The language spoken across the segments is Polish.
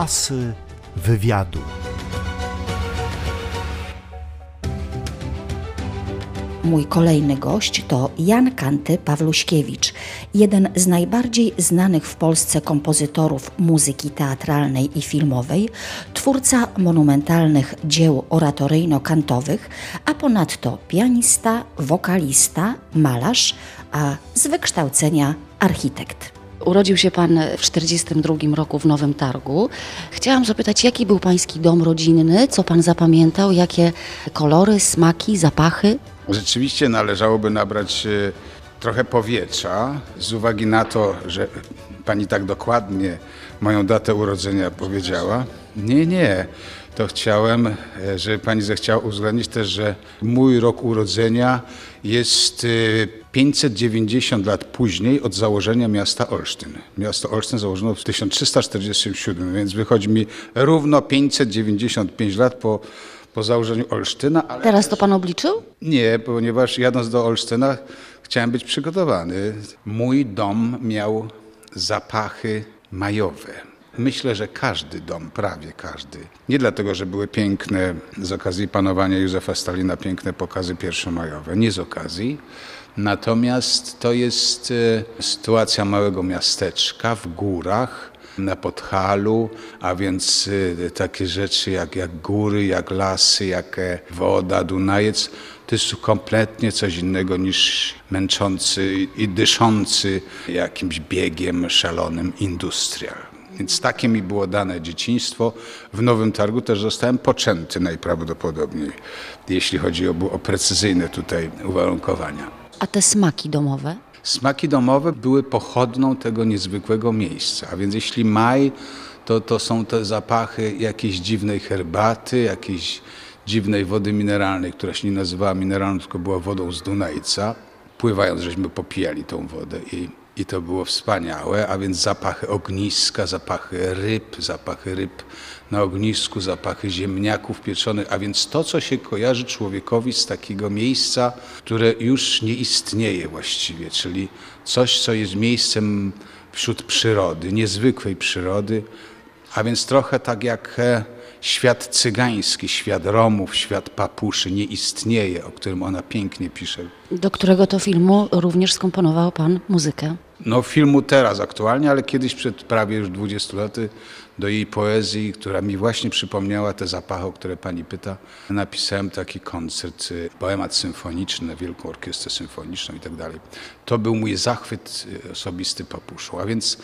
Asy wywiadu. Mój kolejny gość to Jan Kanty Pawluśkiewicz, jeden z najbardziej znanych w Polsce kompozytorów muzyki teatralnej i filmowej, twórca monumentalnych dzieł oratoryjno-kantowych, a ponadto pianista, wokalista, malarz, a z wykształcenia architekt. Urodził się pan w 1942 roku w Nowym Targu. Chciałam zapytać, jaki był pański dom rodzinny, co pan zapamiętał, jakie kolory, smaki, zapachy? Rzeczywiście należałoby nabrać e, trochę powietrza z uwagi na to, że pani tak dokładnie moją datę urodzenia powiedziała. Nie, nie. To chciałem, e, żeby pani zechciała uwzględnić też, że mój rok urodzenia jest e, 590 lat później od założenia miasta Olsztyn. Miasto Olsztyn założono w 1347, więc wychodzi mi równo 595 lat po, po założeniu Olsztyna. Teraz to pan obliczył? nie, ponieważ jadąc do Olsztyna chciałem być przygotowany. Mój dom miał zapachy majowe. Myślę, że każdy dom, prawie każdy. Nie dlatego, że były piękne z okazji panowania Józefa Stalina, piękne pokazy pierwszomajowe. Nie z okazji. Natomiast to jest e, sytuacja małego miasteczka w górach, na Podhalu, a więc e, takie rzeczy jak, jak góry, jak lasy, jak e, woda, Dunajec, to jest kompletnie coś innego niż męczący i dyszący jakimś biegiem szalonym industrial. Więc takie mi było dane dzieciństwo. W Nowym Targu też zostałem poczęty najprawdopodobniej, jeśli chodzi o, o precyzyjne tutaj uwarunkowania. A te smaki domowe? Smaki domowe były pochodną tego niezwykłego miejsca. A więc jeśli maj, to, to są te zapachy jakiejś dziwnej herbaty, jakiejś dziwnej wody mineralnej, która się nie nazywała mineralną, tylko była wodą z Dunajca. Pływając, żeśmy popijali tą wodę i, i to było wspaniałe, a więc zapachy ogniska, zapachy ryb, zapachy ryb na ognisku, zapachy ziemniaków pieczonych, a więc to, co się kojarzy człowiekowi z takiego miejsca, które już nie istnieje właściwie, czyli coś, co jest miejscem wśród przyrody, niezwykłej przyrody, a więc trochę tak jak e, świat cygański, świat Romów, świat papuszy nie istnieje, o którym ona pięknie pisze. Do którego to filmu również skomponował pan muzykę? No filmu teraz aktualnie, ale kiedyś przed prawie już 20 laty do jej poezji, która mi właśnie przypomniała te zapachy, o które pani pyta, napisałem taki koncert, y, poemat symfoniczny Wielką Orkiestrę Symfoniczną i tak dalej. To był mój zachwyt y, osobisty papuszu, a więc,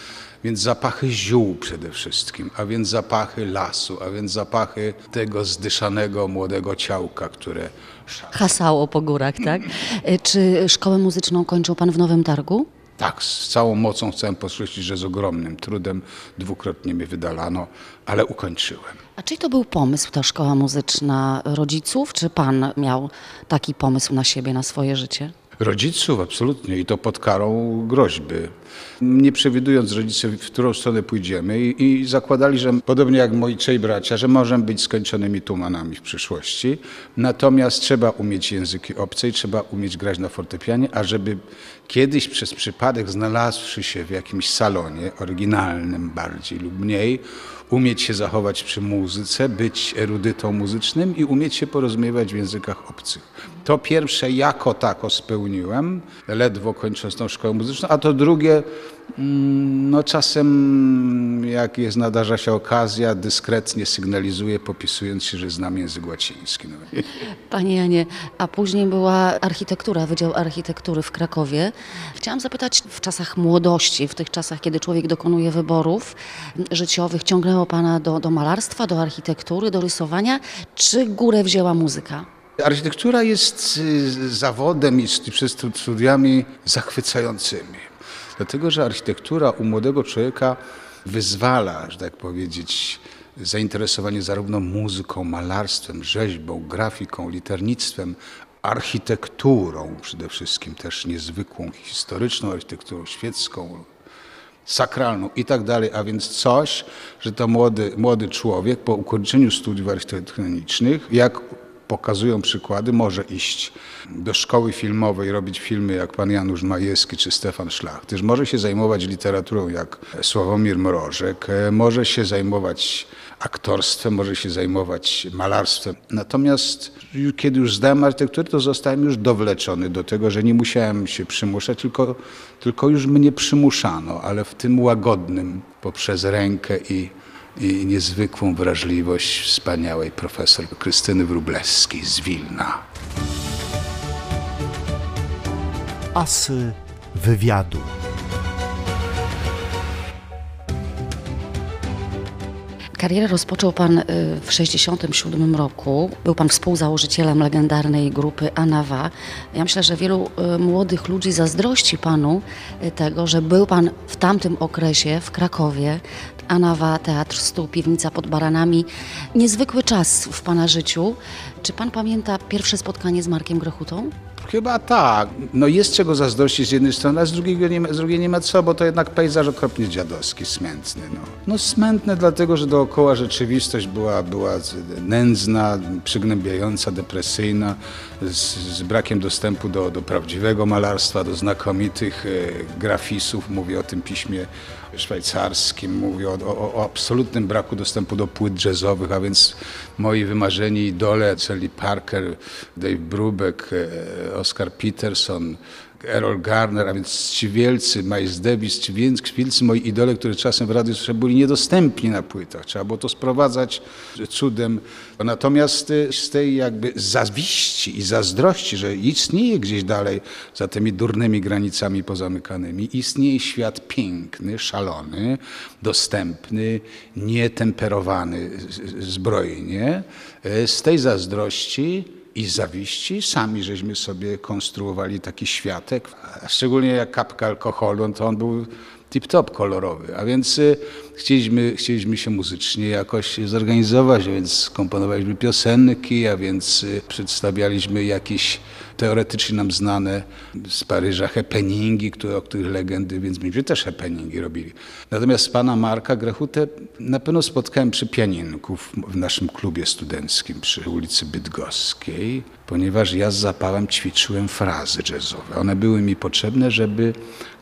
więc zapachy ziół przede wszystkim, a więc zapachy lasu, a więc zapachy tego zdyszanego młodego ciałka, które Hasało po górach, tak? E, Czy szkołę muzyczną kończył pan w Nowym Targu? Tak, z całą mocą chcę podkreślić, że z ogromnym trudem dwukrotnie mnie wydalano, ale ukończyłem. A czy to był pomysł, ta szkoła muzyczna rodziców, czy pan miał taki pomysł na siebie, na swoje życie? Rodziców absolutnie i to pod karą groźby. Nie przewidując rodzice, w którą stronę pójdziemy i, i zakładali, że podobnie jak moi trzej bracia, że możemy być skończonymi tumanami w przyszłości. Natomiast trzeba umieć języki obce i trzeba umieć grać na fortepianie, a żeby kiedyś przez przypadek znalazłszy się w jakimś salonie, oryginalnym bardziej lub mniej, umieć się zachować przy muzyce, być erudytą muzycznym i umieć się porozumiewać w językach obcych. To pierwsze jako tako spełniłem, ledwo kończąc tą szkołę muzyczną, a to drugie, mm, no czasem jak jest, nadarza się okazja, dyskretnie sygnalizuję, popisując się, że znam język łaciński. No. Panie Janie, a później była architektura, Wydział Architektury w Krakowie. Chciałam zapytać, w czasach młodości, w tych czasach, kiedy człowiek dokonuje wyborów życiowych, ciągnęło Pana do, do malarstwa, do architektury, do rysowania, czy górę wzięła muzyka? Architektura jest y, zawodem i przez stu- studiami zachwycającymi. Dlatego, że architektura u młodego człowieka wyzwala, że tak powiedzieć, zainteresowanie zarówno muzyką, malarstwem, rzeźbą, grafiką, liternictwem, architekturą przede wszystkim, też niezwykłą, historyczną architekturą świecką, sakralną i tak dalej, a więc coś, że to młody, młody człowiek po ukończeniu studiów architektonicznych, jak pokazują przykłady, może iść do szkoły filmowej, robić filmy jak pan Janusz Majewski czy Stefan Szlachtyż, może się zajmować literaturą jak Sławomir Mrożek, e, może się zajmować aktorstwem, może się zajmować malarstwem. Natomiast kiedy już zdałem architekturę, to zostałem już dowleczony do tego, że nie musiałem się przymuszać, tylko, tylko już mnie przymuszano, ale w tym łagodnym, poprzez rękę i, i niezwykłą wrażliwość wspaniałej profesor Krystyny Wróblewskiej z Wilna. Asy wywiadu. Karierę rozpoczął Pan y, w 1967 roku. Był Pan współzałożycielem legendarnej grupy Anawa. Ja myślę, że wielu y, młodych ludzi zazdrości Panu y, tego, że był Pan w tamtym okresie w Krakowie. Anawa, Teatr Stół, Piwnica pod Baranami. Niezwykły czas w Pana życiu. Czy Pan pamięta pierwsze spotkanie z Markiem Grochutą? Chyba tak. No jest czego zazdrościć z jednej strony, a z, drugiego nie ma, z drugiej nie ma co, bo to jednak pejzaż okropnie dziadowski, smętny. No, no smętny dlatego, że dookoła rzeczywistość była, była nędzna, przygnębiająca, depresyjna, z, z brakiem dostępu do, do prawdziwego malarstwa, do znakomitych e, grafisów. Mówię o tym piśmie szwajcarskim, mówię o, o, o absolutnym braku dostępu do płyt jazzowych, a więc moi wymarzeni idole, Sally Parker, Dave Brubeck, e, Oscar Peterson, Errol Garner, a więc ci wielcy, Miles Davis, ci wielcy, moi idole, które czasem w radiu byli niedostępni na płytach. Trzeba było to sprowadzać cudem. Natomiast y, z tej jakby zawiści i zazdrości, że istnieje gdzieś dalej za tymi durnymi granicami pozamykanymi, istnieje świat piękny, szalony, dostępny, nietemperowany zbrojnie. Y, Z tej zazdrości i zawiści. Sami żeśmy sobie konstruowali taki światek, szczególnie jak kapka alkoholu, no to on był tip-top kolorowy, a więc y, chcieliśmy, chcieliśmy się muzycznie jakoś zorganizować, a więc skomponowaliśmy piosenki, a więc y, przedstawialiśmy jakieś teoretycznie nam znane z Paryża happeningi, które, o których legendy, więc myśmy też happeningi robili. Natomiast pana Marka Grechutę na pewno spotkałem przy pianinku w, w naszym klubie studenckim przy ulicy Bydgoskiej, ponieważ ja z zapałem ćwiczyłem frazy jazzowe. One były mi potrzebne, żeby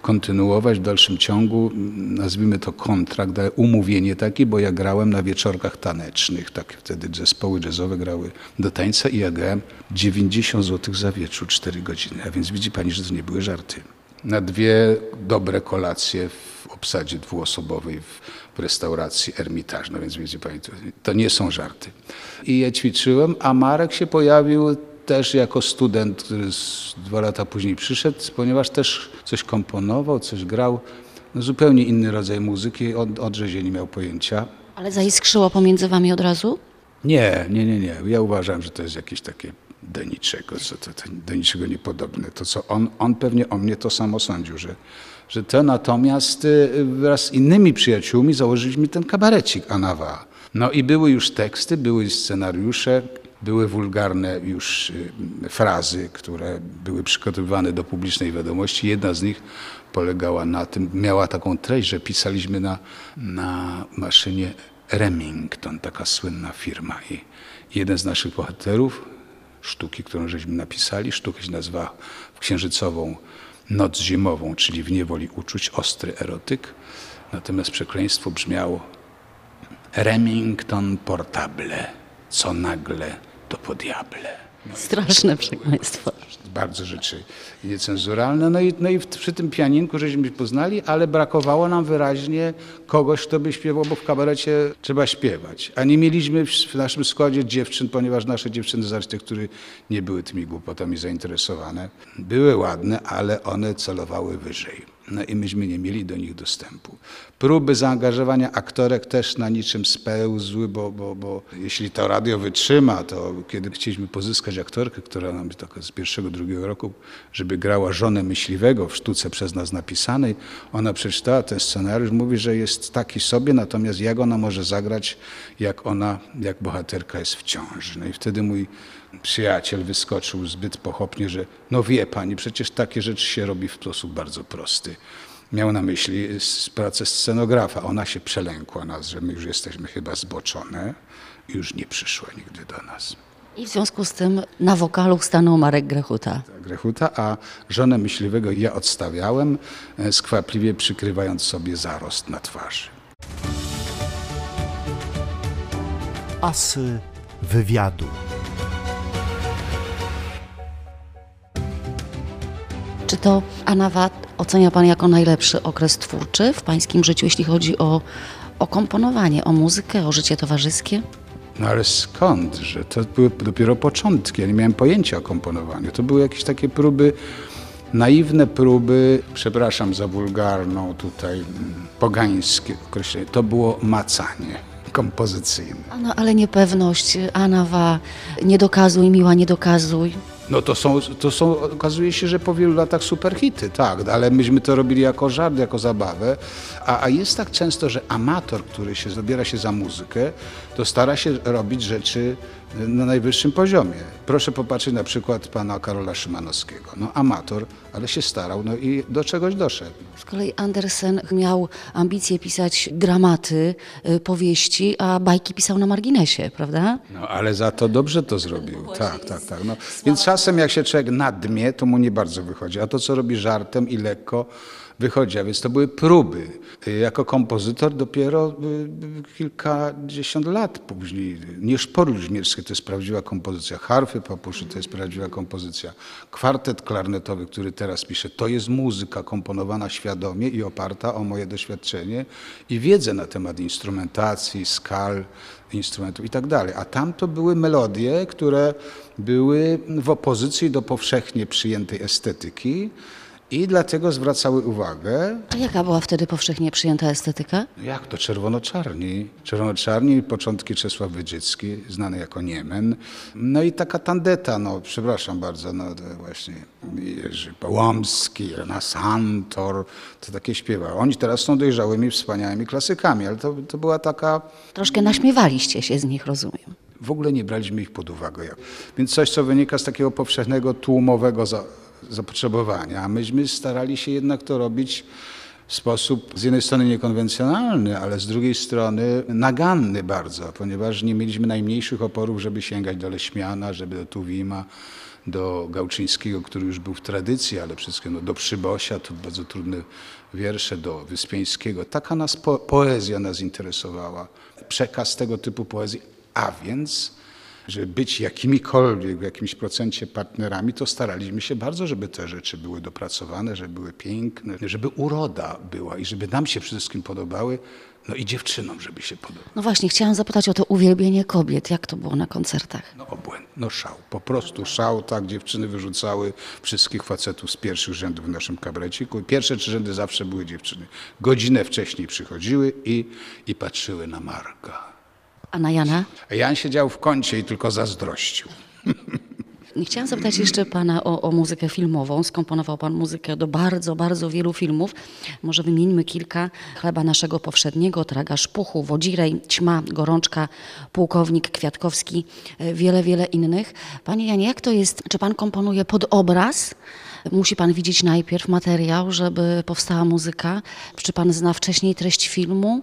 kontynuować w dalszym ciągu, nazwijmy to kontrakt, umówienie takie, bo ja grałem na wieczorkach tanecznych, tak wtedy zespoły jazzowe grały do tańca i ja grałem 90 zł za wieczór, 4 godziny, a więc widzi pani, że to nie były żarty. Na dwie dobre kolacje w obsadzie dwuosobowej w, w restauracji Ermitaż, no więc widzi pani, to, to nie są żarty. I ja ćwiczyłem, a Marek się pojawił też jako student, który z, dwa lata później przyszedł, ponieważ też coś komponował, coś grał, no, zupełnie inny rodzaj muzyki, od, od Rzezie nie miał pojęcia. Ale zaiskrzyło pomiędzy Wami od razu? Nie, nie, nie, nie. Ja uważam, że to jest jakieś takie do niczego, co to, to do niczego niepodobne. To, co on, on pewnie o mnie to samo sądził, że, że to natomiast y, wraz z innymi przyjaciółmi założyliśmy ten kabarecik Anawa. No i były już teksty, były scenariusze, były wulgarne już y, frazy, które były przygotowywane do publicznej wiadomości. Jedna z nich polegała na tym, miała taką treść, że pisaliśmy na, na maszynie Remington, taka słynna firma. I jeden z naszych bohaterów, sztuki, którą żeśmy napisali, sztuka się nazywa księżycową Noc zimową, czyli w niewoli uczuć, ostry erotyk. Natomiast przekleństwo brzmiało Remington portable, co nagle to po diable. Straszne przekleństwo. Bardzo rzeczy niecenzuralne. No i, no i w- przy tym pianinku żeśmy się poznali, ale brakowało nam wyraźnie kogoś, kto by śpiewał, bo w kabarecie trzeba śpiewać. A nie mieliśmy w, w naszym składzie dziewczyn, ponieważ nasze dziewczyny z architektury nie były tymi głupotami zainteresowane. Były ładne, ale one celowały wyżej. No i myśmy nie mieli do nich dostępu. Próby zaangażowania aktorek też na niczym spełzły, bo, bo, bo jeśli to radio wytrzyma, to kiedy chcieliśmy pozyskać aktorkę, która nam taka z pierwszego, drugiego roku, żeby grała żonę myśliwego w sztuce przez nas napisanej, ona przeczytała ten scenariusz, mówi, że jest taki sobie, natomiast jak ona może zagrać, jak ona, jak bohaterka jest w ciąży. No i wtedy mój przyjaciel wyskoczył zbyt pochopnie, że no wie pani, przecież takie rzeczy się robi w sposób bardzo prosty. Miał na myśli pracę scenografa. Ona się przelękła nas, że my już jesteśmy chyba zboczone i już nie przyszła nigdy do nas. I w związku z tym na wokalu stanął Marek Grechuta. Grechuta, a żonę myśliwego ja odstawiałem, e, skwapliwie przykrywając sobie zarost na twarzy. Asy wywiadu. Czy to Anawat ocenia Pan jako najlepszy okres twórczy w Pańskim życiu, jeśli chodzi o, o komponowanie, o muzykę, o życie towarzyskie? No ale skąd, że to były dopiero początki, ja nie miałem pojęcia o komponowaniu. To były jakieś takie próby, naiwne próby, przepraszam za wulgarną tutaj, mm, pogańskie określenie, to było macanie kompozycyjne. No, ale niepewność, Anawa, nie dokazuj, miła, nie dokazuj. No to są, to są, okazuje się, że po wielu latach superhity, tak, ale myśmy to robili jako żart, jako zabawę, a, a jest tak często, że amator, który się zabiera się za muzykę, to stara się robić rzeczy na najwyższym poziomie. Proszę popatrzeć na przykład pana Karola Szymanowskiego. No amator, ale się starał, no i do czegoś doszedł. Z kolei Andersen miał ambicje pisać dramaty, y, powieści, a bajki pisał na marginesie, prawda? No ale za to dobrze to zrobił. Tak, tak, tak. No. Więc czasem jak się człowiek nadmie, to mu nie bardzo wychodzi. A to, co robi żartem i lekko, wychodzi. A więc to były próby. Jako kompozytor dopiero y, kilkadziesiąt lat później. Nie Szpory to jest prawdziwa kompozycja. Harfy Papuszy to jest prawdziwa kompozycja. Kwartet klarnetowy, który teraz piszę, to jest muzyka komponowana świadomie i oparta o moje doświadczenie i wiedzę na temat instrumentacji, skal, instrumentów i tak dalej. A tam to były melodie, które były w opozycji do powszechnie przyjętej estetyki i dlatego zwracały uwagę, A jaka była wtedy powszechnie przyjęta estetyka? jak to czerwono-czarni, czerwono-czarni, początki Czesław Wydziecki, znany jako Niemen, no i taka tandeta, no przepraszam bardzo, no to właśnie Jerzy Połomski, Rena Santor, to takie śpiewa. Oni teraz są dojrzałymi, wspaniałymi klasykami, ale to, to była taka Troszkę naśmiewaliście się z nich, rozumiem. w ogóle nie braliśmy ich pod uwagę. Więc coś, co wynika z takiego powszechnego, tłumowego za, zapotrzebowania. Myśmy starali się jednak to robić w sposób z jednej strony niekonwencjonalny, ale z drugiej strony naganny bardzo, ponieważ nie mieliśmy najmniejszych oporów, żeby sięgać do Leśmiana, żeby do Tuwima, do Gałczyńskiego, który już był w tradycji, ale wszystko no, do Przybosia, to bardzo trudne wiersze, do Wyspiańskiego. Taka nas po, poezja nas interesowała, przekaz tego typu poezji, a więc żeby być jakimikolwiek w jakimś procencie partnerami, to staraliśmy się bardzo, żeby te rzeczy były dopracowane, żeby były piękne, żeby uroda była i żeby nam się przede wszystkim podobały, no i dziewczynom, żeby się podobały. No właśnie, chciałam zapytać o to uwielbienie kobiet. Jak to było na koncertach? No obłęd, no szał, po prostu szał, tak, dziewczyny wyrzucały wszystkich facetów z pierwszych rzędów w naszym kabreciku. Pierwsze trzy rzędy zawsze były dziewczyny. Godzinę wcześniej przychodziły i, i patrzyły na Marka. A na Jana? Jan siedział w kącie i tylko zazdrościł. Chciałam zapytać jeszcze Pana o, o muzykę filmową. Skomponował Pan muzykę do bardzo, bardzo wielu filmów. Może wymieńmy kilka. Chleba naszego powszedniego, Traga Szpuchu, Wodzirej, Ćma, Gorączka, Pułkownik Kwiatkowski, e, wiele, wiele innych. Panie Janie, jak to jest? Czy Pan komponuje pod obraz? Musi Pan widzieć najpierw materiał, żeby powstała muzyka? Czy Pan zna wcześniej treść filmu?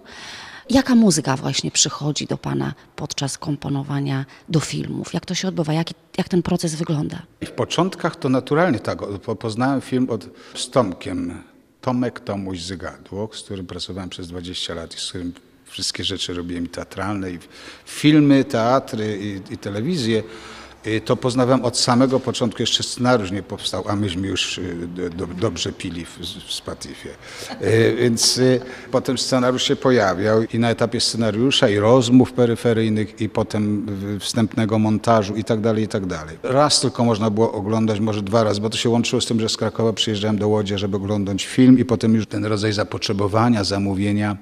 Jaka muzyka właśnie przychodzi do Pana podczas komponowania do filmów? Jak to się odbywa? Jak, jak ten proces wygląda? W początkach to naturalnie tak. Poznałem film od, z Tomkiem. Tomek Tomuś Zygadło, z którym pracowałem przez 20 lat i z którym wszystkie rzeczy robiłem i teatralne, i filmy, teatry i, i telewizję. Y, To poznawałem od samego początku, jeszcze scenariusz nie powstał, a myśmy już y, do, do, dobrze pili w, w Spatifie. Y, Więc potem scenariusz się pojawiał i na etapie scenariusza i rozmów peryferyjnych i potem wstępnego montażu i tak dalej, i tak dalej. Raz tylko można było oglądać, może dwa razy, bo to się łączyło z tym, że z Krakowa przyjeżdżałem do Łodzi, żeby oglądać film i potem już ten rodzaj zapotrzebowania, zamówienia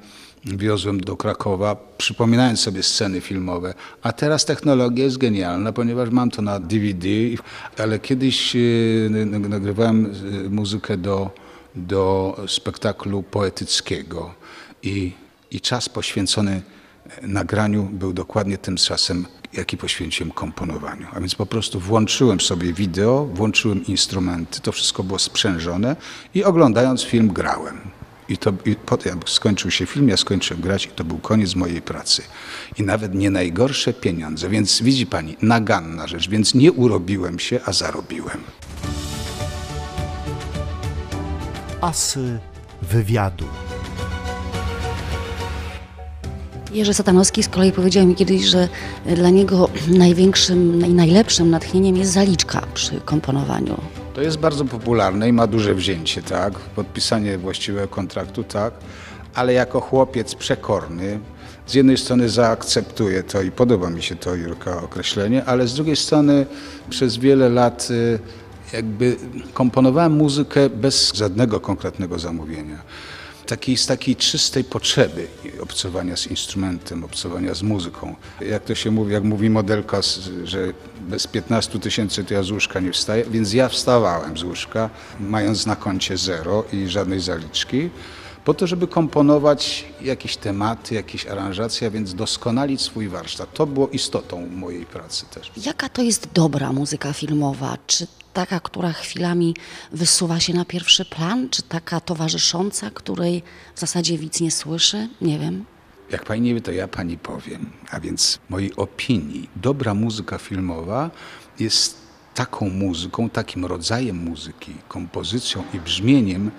wiozłem do Krakowa, przypominając sobie sceny filmowe. A teraz technologia jest genialna, ponieważ mam to na DVD, ale kiedyś e, nagrywałem e, muzykę do, do spektaklu poetyckiego i, i czas poświęcony e, nagraniu był dokładnie tym czasem, jaki poświęciłem komponowaniu. A więc po prostu włączyłem sobie wideo, włączyłem instrumenty, to wszystko było sprzężone i oglądając film grałem. I to i potem skończył się film, ja skończyłem grać i to był koniec mojej pracy. I nawet nie najgorsze pieniądze, więc widzi pani, naganna rzecz, więc nie urobiłem się, a zarobiłem. Asy wywiadu. Jerzy Satanowski z kolei powiedział mi kiedyś, że dla niego największym i najlepszym natchnieniem jest zaliczka przy komponowaniu. To jest bardzo popularne i ma duże wzięcie, tak? Podpisanie właściwego kontraktu, tak? Ale jako chłopiec przekorny, z jednej strony zaakceptuję to i podoba mi się to, Jurka, określenie, ale z drugiej strony przez wiele lat y, jakby komponowałem muzykę bez żadnego konkretnego zamówienia. Takiej, z takiej czystej potrzeby obcowania z instrumentem, obcowania z muzyką. Jak to się mówi, jak mówi modelka, że bez 15 tysięcy to ja z łóżka nie wstaję, więc ja wstawałem z łóżka, mając na koncie zero i żadnej zaliczki, po to, żeby komponować jakieś tematy, jakieś aranżacje, a więc doskonalić swój warsztat. To było istotą mojej pracy też. Jaka to jest dobra muzyka filmowa? Czy taka, która chwilami wysuwa się na pierwszy plan, czy taka towarzysząca, której w zasadzie widz nie słyszy? Nie wiem. Jak pani nie wie, to ja pani powiem. A więc mojej opinii dobra muzyka filmowa jest taką muzyką, takim rodzajem muzyki, kompozycją i brzmieniem,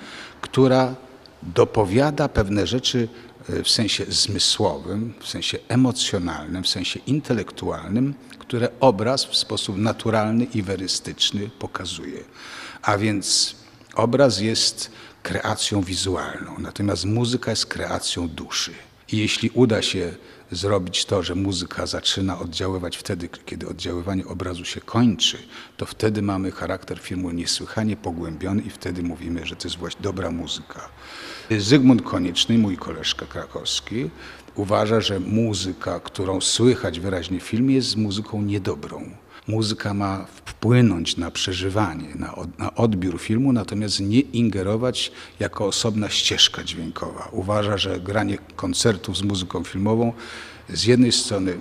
która dopowiada pewne rzeczy w sensie zmysłowym, w sensie emocjonalnym, w sensie intelektualnym, które obraz w sposób naturalny i werystyczny pokazuje. A więc obraz jest kreacją wizualną, natomiast muzyka jest kreacją duszy. I jeśli uda się zrobić to, że muzyka zaczyna oddziaływać wtedy, kiedy oddziaływanie obrazu się kończy, to wtedy mamy charakter filmu niesłychanie pogłębiony i wtedy mówimy, że to jest właśnie dobra muzyka. Zygmunt Konieczny, mój koleżka krakowski, uważa, że muzyka, którą słychać wyraźnie w filmie, jest muzyką niedobrą. Muzyka ma wpłynąć na przeżywanie, na, na odbiór filmu, natomiast nie ingerować jako osobna ścieżka dźwiękowa. Uważa, że granie koncertów z muzyką filmową z jednej strony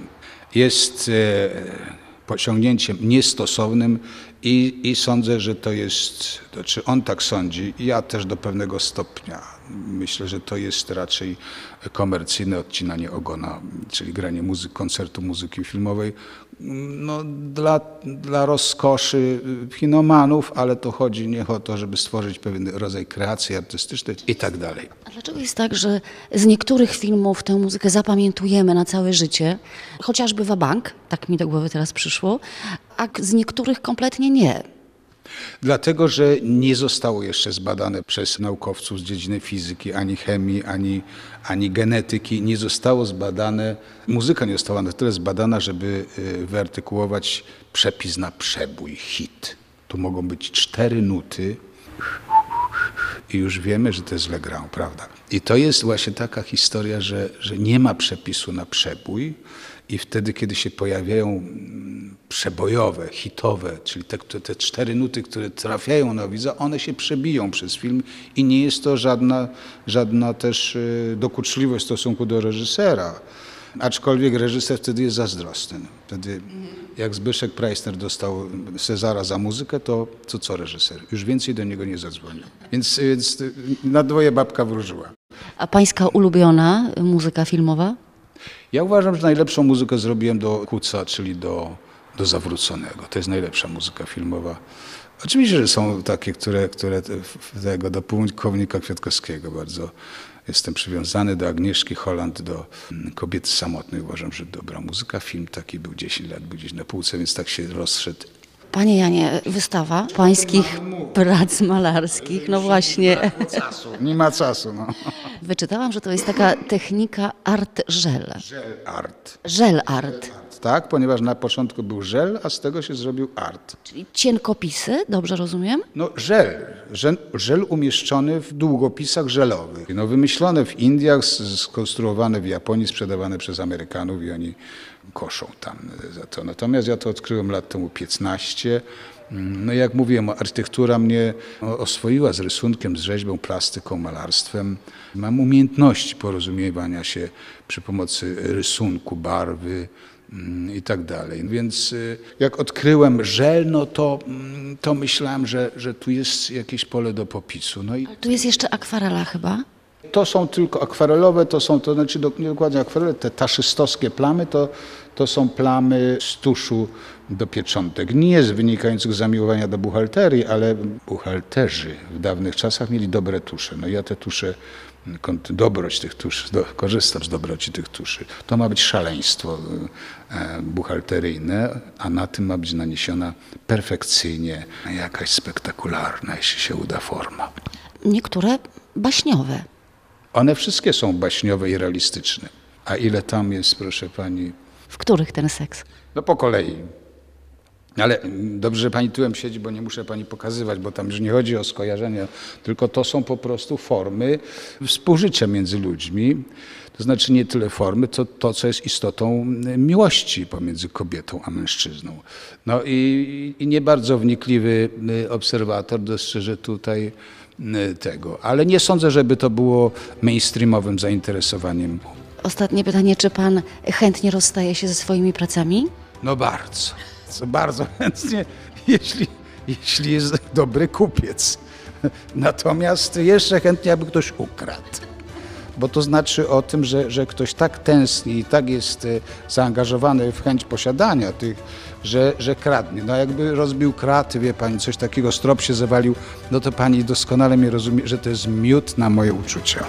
jest e, posiągnięciem niestosownym i, i sądzę, że to jest, to czy on tak sądzi, ja też do pewnego stopnia. Myślę, że to jest raczej komercyjne odcinanie ogona, czyli granie muzyk, koncertu muzyki filmowej, no, dla, dla rozkoszy kinomanów, ale to chodzi nie o to, żeby stworzyć pewien rodzaj kreacji artystycznej i tak dalej. A dlaczego jest tak, że z niektórych filmów tę muzykę zapamiętujemy na całe życie, chociażby Wabank, tak mi do głowy teraz przyszło, a z niektórych kompletnie nie? Dlatego, że nie zostało jeszcze zbadane przez naukowców z dziedziny fizyki, ani chemii, ani, ani genetyki. Nie zostało zbadane, muzyka nie została na tyle zbadana, żeby y, wyartykułować przepis na przebój, hit. Tu mogą być cztery nuty i już wiemy, że to jest źle grał, prawda? I to jest właśnie taka historia, że, że nie ma przepisu na przebój i wtedy, kiedy się pojawiają mm, przebojowe, hitowe, czyli te, te cztery nuty, które trafiają na widza, one się przebiją przez film i nie jest to żadna, żadna też y, dokuczliwość w stosunku do reżysera. Aczkolwiek reżyser wtedy jest zazdrosny. Wtedy jak Zbyszek Preissner dostał Cezara za muzykę, to, to co reżyser? Już więcej do niego nie zadzwonił. Więc, więc na dwoje babka wróżyła. A pańska ulubiona muzyka filmowa? Ja uważam, że najlepszą muzykę zrobiłem do Kuca, czyli do, do Zawróconego. To jest najlepsza muzyka filmowa. Oczywiście, że są takie, które, które tego, do pułkownika Kwiatkowskiego bardzo jestem przywiązany, do Agnieszki Holland, do mm, Kobiety Samotnej. Uważam, że dobra muzyka. Film taki był 10 lat, był gdzieś na półce, więc tak się rozszedł. Panie Janie, wystawa pańskich prac malarskich, no właśnie. Nie ma czasu, no. Wyczytałam, że to jest taka technika art żel. Żel art. Żel art, Tak, ponieważ na początku był żel, a z tego się zrobił art. czyli cienkopisy, dobrze rozumiem? No żel, żel, żel umieszczony w długopisach żelowych. No wymyślone w Indiach, skonstruowane w Japonii, sprzedawane przez Amerykanów i oni koszą tam za to. Natomiast ja to odkryłem lat temu 15. No jak mówiłem, architektura mnie oswoiła z rysunkiem, z rzeźbą, plastyką, malarstwem. Mam umiejętności porozumiewania się przy pomocy rysunku, barwy, mm, i tak dalej. Więc y, jak odkryłem żel, no to, mm, to myślałem, że, że tu jest jakieś pole do popisu. No i Tu jest jeszcze akwarela chyba. To są tylko akwarelowe, to są, to znaczy do, nie dokładnie akwarele, te taszystowskie plamy to, to są plamy z tuszu do pieczątek. Nie z wynikających zamiłowania do buchalterii, ale buchalterzy w dawnych czasach mieli dobre tusze. No ja te tusze, dobroć tych tuszy, do, korzystam z dobroci tych tuszy. To ma być szaleństwo e, buchalteryjne, a na tym ma być naniesiona perfekcyjnie jakaś spektakularna, jeśli się uda forma. Niektóre baśniowe. One wszystkie są baśniowe i realistyczne. A ile tam jest, proszę pani? W których ten seks? No po kolei. Ale dobrze, że pani tyłem siedzi, bo nie muszę pani pokazywać, bo tam już nie chodzi o skojarzenia, tylko to są po prostu formy współżycia między ludźmi. To znaczy nie tyle formy, to to, co jest istotą mm, miłości pomiędzy kobietą a mężczyzną. No i, i nie bardzo wnikliwy y, obserwator dostrzeże tutaj y, tego. Ale nie sądzę, żeby to było mainstreamowym zainteresowaniem. Ostatnie pytanie, czy pan chętnie rozstaje się ze swoimi pracami? No bardzo, co bardzo chętnie, jeśli, jeśli jest dobry kupiec. Natomiast jeszcze chętnie, aby ktoś ukradł. Bo to znaczy o tym, że, że ktoś tak tęskni i tak jest e, zaangażowany w chęć posiadania tych, że, że kradnie. No jakby rozbił kraty, wie pani, coś takiego, strop się zawalił, no to pani doskonale mnie rozumie, że to jest miód na moje uczucia.